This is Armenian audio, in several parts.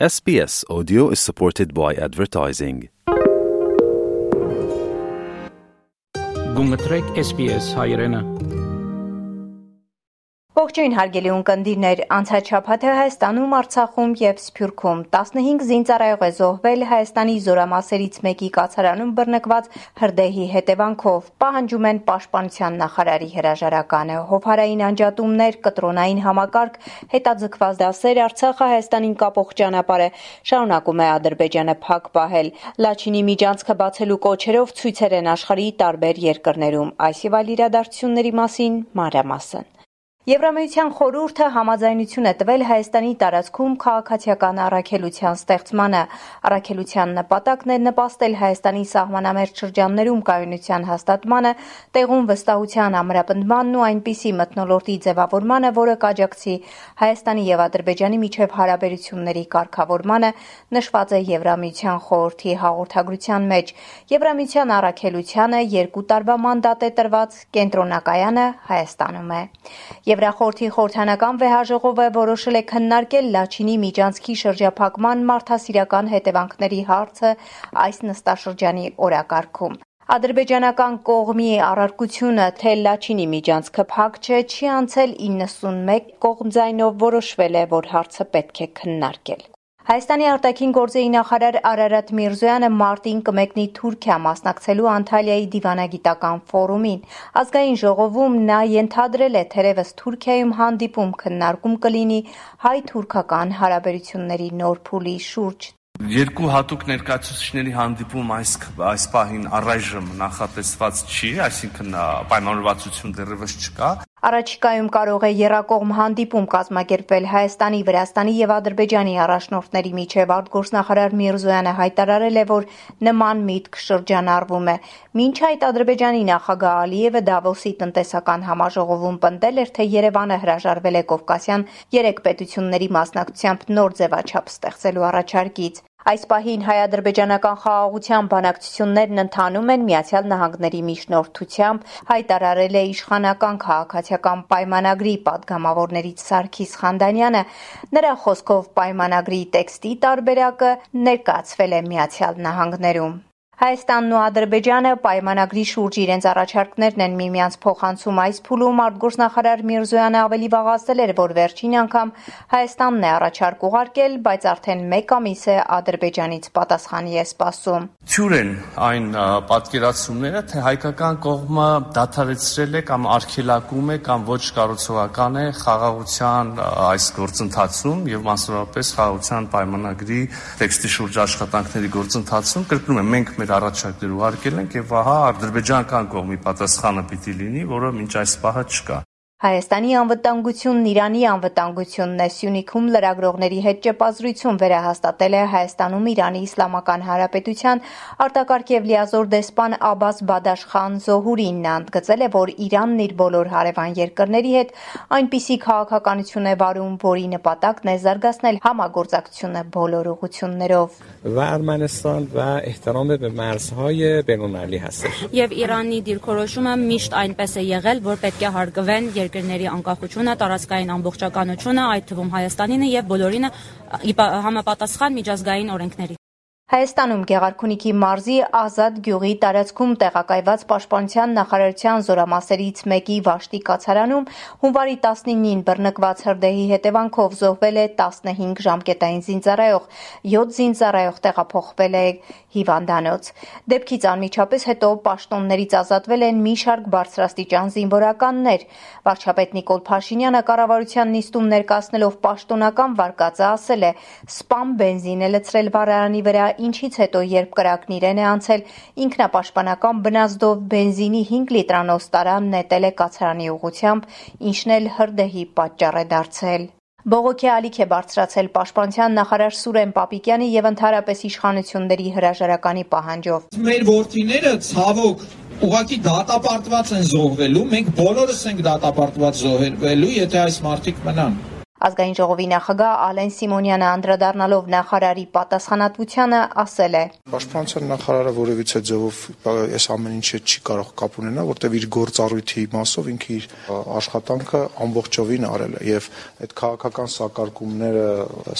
SBS Audio is supported by advertising. Gunga SBS Hayrena. Ողջույն հարգելի ունկնդիրներ, անցաչափաթը Հայաստանում, Արցախում եւ Սփյուռքում 15 զինծառայող է զոհվել Հայաստանի զորամասերից մեկի կացարանում բռնկված հրդեհի հետևանքով։ Պահանջում են Պաշտպանության նախարարի հրաժարականը։ Հովհարային անջատումներ, կտրոնային համակարգ, հետաձգված դասեր Արցախը Հայաստանին կապող ճանապարհը շարունակում է Ադրբեջանը փակ պահել։ Լաչինի միջանցքը բացելու կոչերով ցույցեր են աշխարհի տարբեր երկրներում։ Այս եւ այլ իրադարձությունների մասին մանրամասն։ Եվրամիության խորհուրդը համաձայնություն է տվել Հայաստանի տարածքում քաղաքացիական առաքելության ստեղծմանը։ Առաքելության նպատակն է նպաստել Հայաստանի սահմանամերձ շրջաններում կայունության հաստատմանը, տեղում վստահության ամրապնդմանն ու այնպիսի մթնոլորտի ձևավորմանը, որը կաջակցի Հայաստանի եւ Ադրբեջանի միջև հարաբերությունների կարգավորմանը, նշված է Եվրամիության խորհրդի հաղորդագրության մեջ։ Եվրամիության առաքելությանը երկու տարվա մանդատ է տրված, կենտրոնակայանը Հայաստանում է։ Եվրախորհրդի խորհրդանական վեհաժողովը որոշել է քննարկել Լաչինի միջանցքի շրջափակման մարդասիրական հետևանքների հարցը այս նստաշրջանի օրակարգում։ Ադրբեջանական կողմի առարկությունը, թե Լաչինի միջանցքը փակ չէ, չի անցել 91 կողմձայնով որոշվել է, որ հարցը պետք է քննարկել։ Հայաստանի արտաքին գործերի նախարար Արարատ Միրզոյանը մարտին կմեկնի Թուրքիա մասնակցելու Անտալիայի դիվանագիտական ֆորումին։ Ազգային ժողովում նա ենթադրել է, թերևս Թուրքիայում հանդիպում քննարկում կլինի հայ-թուրքական հարաբերությունների նոր փուլի շուրջ։ Երկու հատուկ ներկայացուցիչների հանդիպում այս այս պահին առայժմ նախատեսված չի, այսինքն պայմանավորվածություն դեռևս չկա։ Առաջիկայում կարող է երակողմ հանդիպում կազմակերպվել Հայաստանի, Վրաստանի եւ Ադրբեջանի առաջնորդների միջև արտգործնախարար Միրզոյանը հայտարարել է, որ նման միտք շրջանառվում է։ Մինչ այդ Ադրբեջանի նախագահ Ալիևը Դավոսի տնտեսական համաժողովում պնդել էր, թե Երևանը հրաժարվել է Կովկասյան երեք պետությունների մասնակցությամբ նոր ձևաչափ ստեղծելու առաջարկից։ Այս պահին հայ-ադրբեջանական խաղաղության բանակցություններն ընթանում են Միացյալ Նահանգների միջնորդությամբ, հայտարարել է իշխանական քաղաքացիական պայմանագրի падգամավորներից Սարգիս Խանդանյանը։ Նրա խոսքով պայմանագրի տեքստի տարբերակը ներկայացվել է Միացյալ Նահանգներում։ Հայաստանն ու Ադրբեջանը պայմանագրի շուրջ իրենց առաջարկներն են միմյանց փոխանցում այս փուլում արտգործնախարար Միրզոյանը ավելի վաղացել էր, որ վերջին անգամ Հայաստանն է առաջարկ ուղարկել, բայց արդեն 1 ամիս է Ադրբեջանից պատասխանի է սպասում։ Թյուր են այն պատկերացումները, թե հայկական կողմը դադարեցրել է կամ արգելակում է կամ ոչ կառուցողական է խաղաղության այս գործընթացում եւ մասնավորապես խաղաղության պայմանագրի տեքստի շուրջ աշխատանքների գործընթացում կրկնում եմ մենք մեր առաջարկներ ուղարկել ենք եւ ահա ադրբեջանական կողմի պատասխանը պիտի լինի, որը մինչ այս պահը չկա։ «Հայաստանի անվտանգությունն Իրանի անվտանգությունն է» սյունիքում լրագրողների հետ ճեպազրույցում վերահաստատել է Հայաստանում Իրանի Իսլամական Հանրապետության արտակարգ և լիազոր դեսպան Աբբաս Բադաշխան Զոհուրին: Նա ընդգծել է, որ Իրանն իր բոլոր հարևան երկրների հետ այնպիսի քաղաքականություն է վարում, որի նպատակն է զարգացնել համագործակցությունը բոլոր ուղղություններով: «Եվ Իրանի դիրքորոշումը միշտ այնպես է եղել, որ պետք է հարգվեն երկրների անկախությունը, տարածքային ամբողջականությունը, այդ թվում Հայաստանինը եւ բոլորինը համապատասխան միջազգային օրենքների։ Հայաստանում Գեղարքունիքի մարզի Ազատ գյուղի տարածքում տեղակայված Պաշտպանության նախարարության զորամասերից մեկի Վաշտի կացարանում հունվարի 19-ին բռնկված հրդեհի հետևանքով զոհվել է 15 ժամկետային զինծառայող, 7 զինծառայող տեղափոխվել է հիվանդանոց։ Դեպքից անմիջապես հետո պաշտոններից ազատվել են մի շարք բարձրաստիճան զինվորականներ։ Վարչապետ Նիկոլ Փաշինյանը կառավարության նիստում ներկայացնելով պաշտոնական վարկածը ասել է. «Սպամ բենզին է լցրել վարարանի վրա, ինչից հետո, երբ կրակն իրեն է անցել, ինքնապաշտպանական բնազդով բենզինի 5 լիտրանոց տարան նետել է կացարանի ուղությամբ, ինչն էլ հրդեհի պատճառ է դարձել։ Բողոքի ալիք է բարձրացել Պաշտպանության նախարար Սուրեն Պապիկյանը եւ ընդհանրապես իշխանությունների հրաժարականի պահանջով։ Մեր ворթիները ցավոք ուղակի դատապարտված են զոհվելու, մենք բոլորս ենք դատապարտված զոհվելու, եթե այս մարտիկ մնան։ Ազգային ժողովի նախագահ Ալեն Սիմոնյանը անդրադառնալով նախարարի պատասխանատվությանը ասել է. Պաշտպանության նախարարը որևիցե ձևով այս ամեն ինչը չի կարող կապ ունենալ, որտեղ իր գործառույթի մասով ինքը իր աշխատանքը ամբողջովին արել է եւ այդ քաղաքական սակարկումները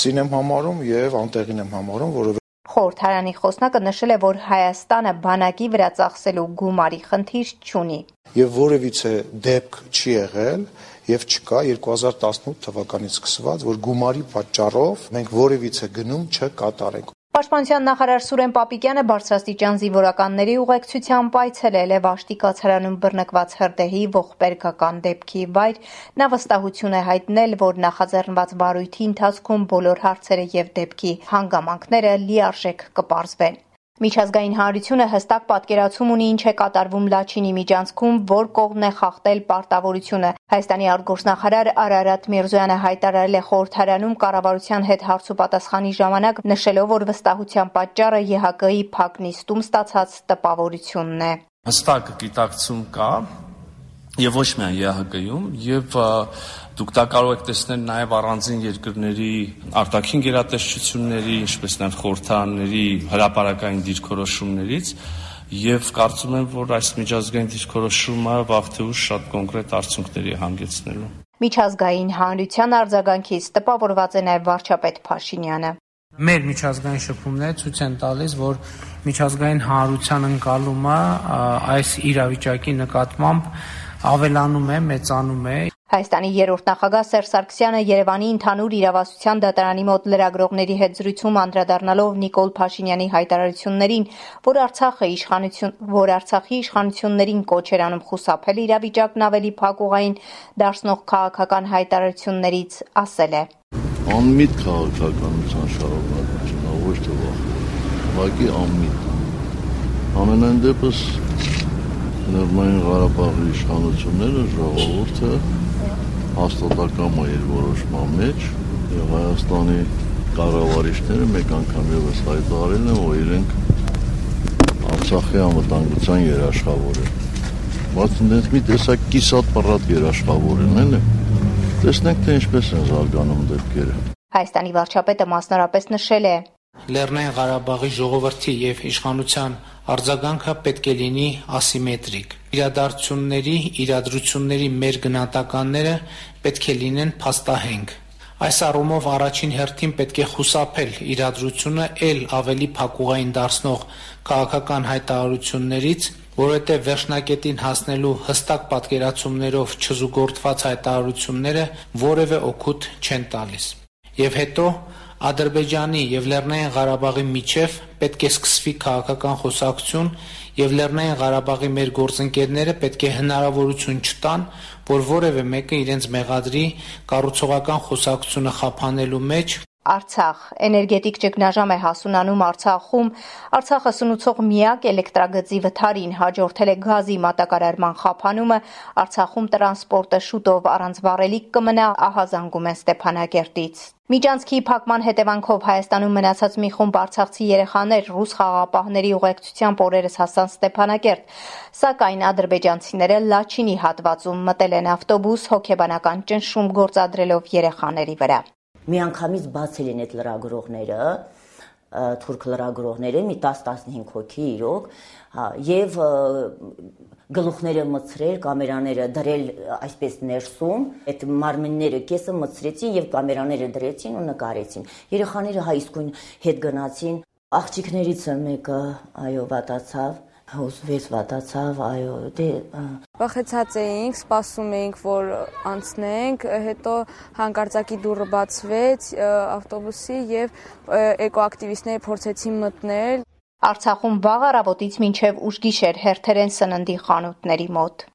սին եմ համարում եւ անտեղին եմ համարում, որովհետեւ Խորհրդարանի խոսնակը նշել է, որ Հայաստանը բանակի վրա ծախսելու գումարի խնդիր չունի։ Եվ որևիցե դեպք չի եղել, եւ չկա 2018 թվականից սկսված, որ գումարի պատճառով մենք որևիցե գնում չկատարենք։ Պաշտպանության նախարար Սուրեն Պապիկյանը բարձրաստիճան զինվորականների ուղեկցությամբ այցելել է Վաշտի կացարանում բռնկված հրդեհի ողբերգական դեպքի վայր։ Նա վստահություն է հայտնել, որ նախաձեռնված վարույթի ընթացքում բոլոր հարցերը եւ դեպքի հանգամանքները լիարժեք կպարզվեն։ Միջազգային հանրությունը հստակ պատկերացում ունի ինչ է կատարվում Լաչինի միջանցքում, որ կողմն է խախտել պարտավորությունը։ Հայաստանի արտգործնախարար Արարատ Միրզոյանը հայտարարել է խորհրդարանում կառավարության հետ հարցուպատասխանի ժամանակ, նշելով, որ վստահության պատճառը ԵՀԿ-ի փակ նիստում ստացած տպավորությունն է։ Հստակ գիտակցում կա եւ ոչ միայն ԵՀԿ-ում եւ Դուք դա կարող եք տեսնել նաև առանձին երկրների արտաքին գերատեսչությունների, ինչպես նաև խորհրդարանների հրաապարակային դիրքորոշումներից եւ կարծում եմ, որ այս միջազգային դիրքորոշումը վաղ թե ուշ շատ կոնկրետ արդյունքների հանգեցնելու։ Միջազգային հանրության արձագանքից տպավորված է նաև վարչապետ Փաշինյանը։ Մեր միջազգային շփումները ցույց են տալիս, որ միջազգային հանրության ընկալումը այս իրավիճակի նկատմամբ ավելանում է, մեծանում է Հայաստանի երրորդ նախագահ Սերժ Սարգսյանը Երևանի ընդհանուր իրավասության դատարանի մոտ լրագրողների հետ զրույցում անդրադառնալով Նիկոլ Փաշինյանի հայտարարություններին, որ Արցախը իշխանություն, որ Արցախի իշխանություններին կոչ էր անում խուսափել իրավիճակն ավելի փակուղային դարձնող քաղաքական հայտարարություններից, ասել է. Անմիտ քաղաքականության շարունակությունն ոչ թե վախ։ Ուղղակի անմիտ։ Ամենայն դեպս Լեռնային Ղարաբաղի իշխանությունները ժողովուրդը հաստատակամ է իր որոշման մեջ եւ Հայաստանի կառավարիչները մեկ անգամ եւս հայտարարել են, որ իրենք Արցախի անվտանգության երաշխավոր են։ Բայց այնպես մի տեսակ կիսատ պռատ երաշխավոր են, էլի։ Տեսնենք թե ինչպես են զարգանում դեպքերը։ Հայաստանի վարչապետը մասնարարպես նշել է. Լեռնային Ղարաբաղի ժողովրդի եւ իշխանության արձագանքը պետք է լինի ասիմետրիկ։ Իրադարձությունների, իրադրությունների մեր գնահատականները պետք է լինեն փաստահենք։ Այս առումով առաջին հերթին պետք է խուսափել իրադրությունը ել ավելի փակուղային դարձնող քաղաքական հայտարարություններից, որովհետև վերջնակետին հասնելու հստակ պատկերացումներով չզուգորդված հայտարարությունները որևէ օգուտ չեն տալիս։ Եվ հետո Ադրբեջանի եւ Լեռնային Ղարաբաղի միջև պետք է սկսվի քաղաքական խոսակցություն եւ Լեռնային Ղարաբաղի մեր գործընկերները պետք է հնարավորություն չտան, որ որևէ մեկը իրենց մեղադրի կառուցողական խոսակցությունը խափանելու մեջ Արցախ էներգետիկ ճգնաժամ է հասունանում Արցախում Արցախը սնուցող միակ էլեկտրագծի վթարին հաջորդել է գազի մատակարարման խափանումը Արցախում տրանսպորտը շուտով առանց վառելիք կմնա ահազանգում են Ստեփանակերտից Միջանցքի փակման հետևանքով Հայաստանում մնացած մի խումբ արցախցի երեխաներ ռուս խաղաղապահների ուղեկցությամբ օրերս հասան Ստեփանակերտ, սակայն ադրբեջանցիները Լաչինի հատվածում մտել են ավտոբուս հոգեբանական ճնշում գործադրելով երեխաների վրա միանգամից բացել են այդ լրագրողները թուրք լրագրողները մի 10-15 հոգի իրոք հա եւ գլուխները մցրել, կամերաները դրել այսպես ներսում, այդ մարմինները կեսը մցրեցին եւ կամերաները դրեցին ու նկարեցին։ Երեխաները հա իսկույն հետ գնացին, աղջիկներից մեկը այո վատացավ հոզվեց, վատացավ, այո, դե Վախեցած էինք, սպասում էինք, որ անցնենք, հետո հանկարծակի դուռը բացվեց ավտոբուսի եւ էկոակտիվիստները փորձեցին մտնել։ Արցախում վաղ առավոտից մինչև ուշ գիշեր հերթեր են սննդի խանութների մոտ։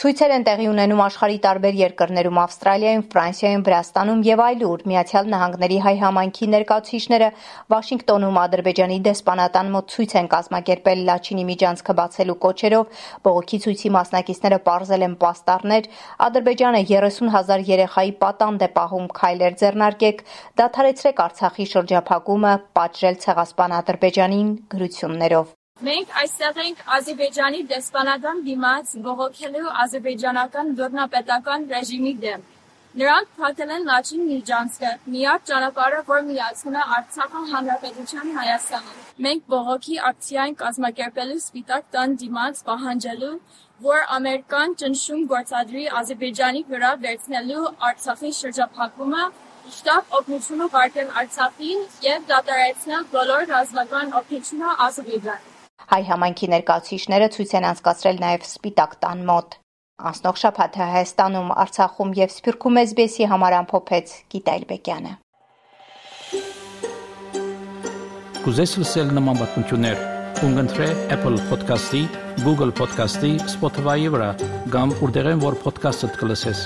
Ցույցեր են տեղի ունենում աշխարհի տարբեր երկրներում՝ Ավստրալիայում, Ֆրանսիայում, Վրաստանում եւ այլուր։ Միացյալ Նահանգների հայ համայնքի ներկայացուցիչները Վաշինգտոնում Ադրբեջանի դեսպանատան մոտ ցույց են կազմակերպել Լաչինի միջանցքը բացելու կոչերով։ Բողոքի ցույցի մասնակիցները ողջել են պաստառներ։ Ադրբեջանը 30000 երեխայի պատանդ է պահում քայլեր ձեռնարկեք, դադարեցրեք Արցախի շրջափակումը, պատժել ցեղասպան Ադրբեջանին գրություններով։ Մենք այստեղ ենք Ադրբեջանի դեսպանատան դիմաց բողոքելու ադրբեջանական բռնապետական ռեժիմի դեմ։ Նրանք փակել են Լաչին Միրջանցքը, միակ ճանապարհը, որ միացնում է Արցախը Հանրապետության Հայաստանին։ Մենք բողոքի ակցիային կազմակերպելու Սպիտակ տան դիմաց պահանջելու, որ Ամերիկան ճնշում գործադրի Ադրբեջանի վրա վերցնելու Արցախի շրջափակումը, շտապ օգնությունը վարկել Արցախին եւ դադարեցնել բոլոր ռազմական օգնությունը Ադրբեջանին։ Հայ համայնքի ներկայացուցիչները ցույց են անցկացրել նաև Սպիտակ տան մոտ։ Անցնող շաբաթը Հայաստանում, Արցախում եւ Սփյուռքում էսբեսի համար ամփոփեց Գիտայլ Բեկյանը։ Կուզես լսել նման բանություններ, կընտրե Apple Podcast-ի, Google Podcast-ի, Spotify-ի վրա, կամ որտեղեն որ podcast-ը դուք լսես։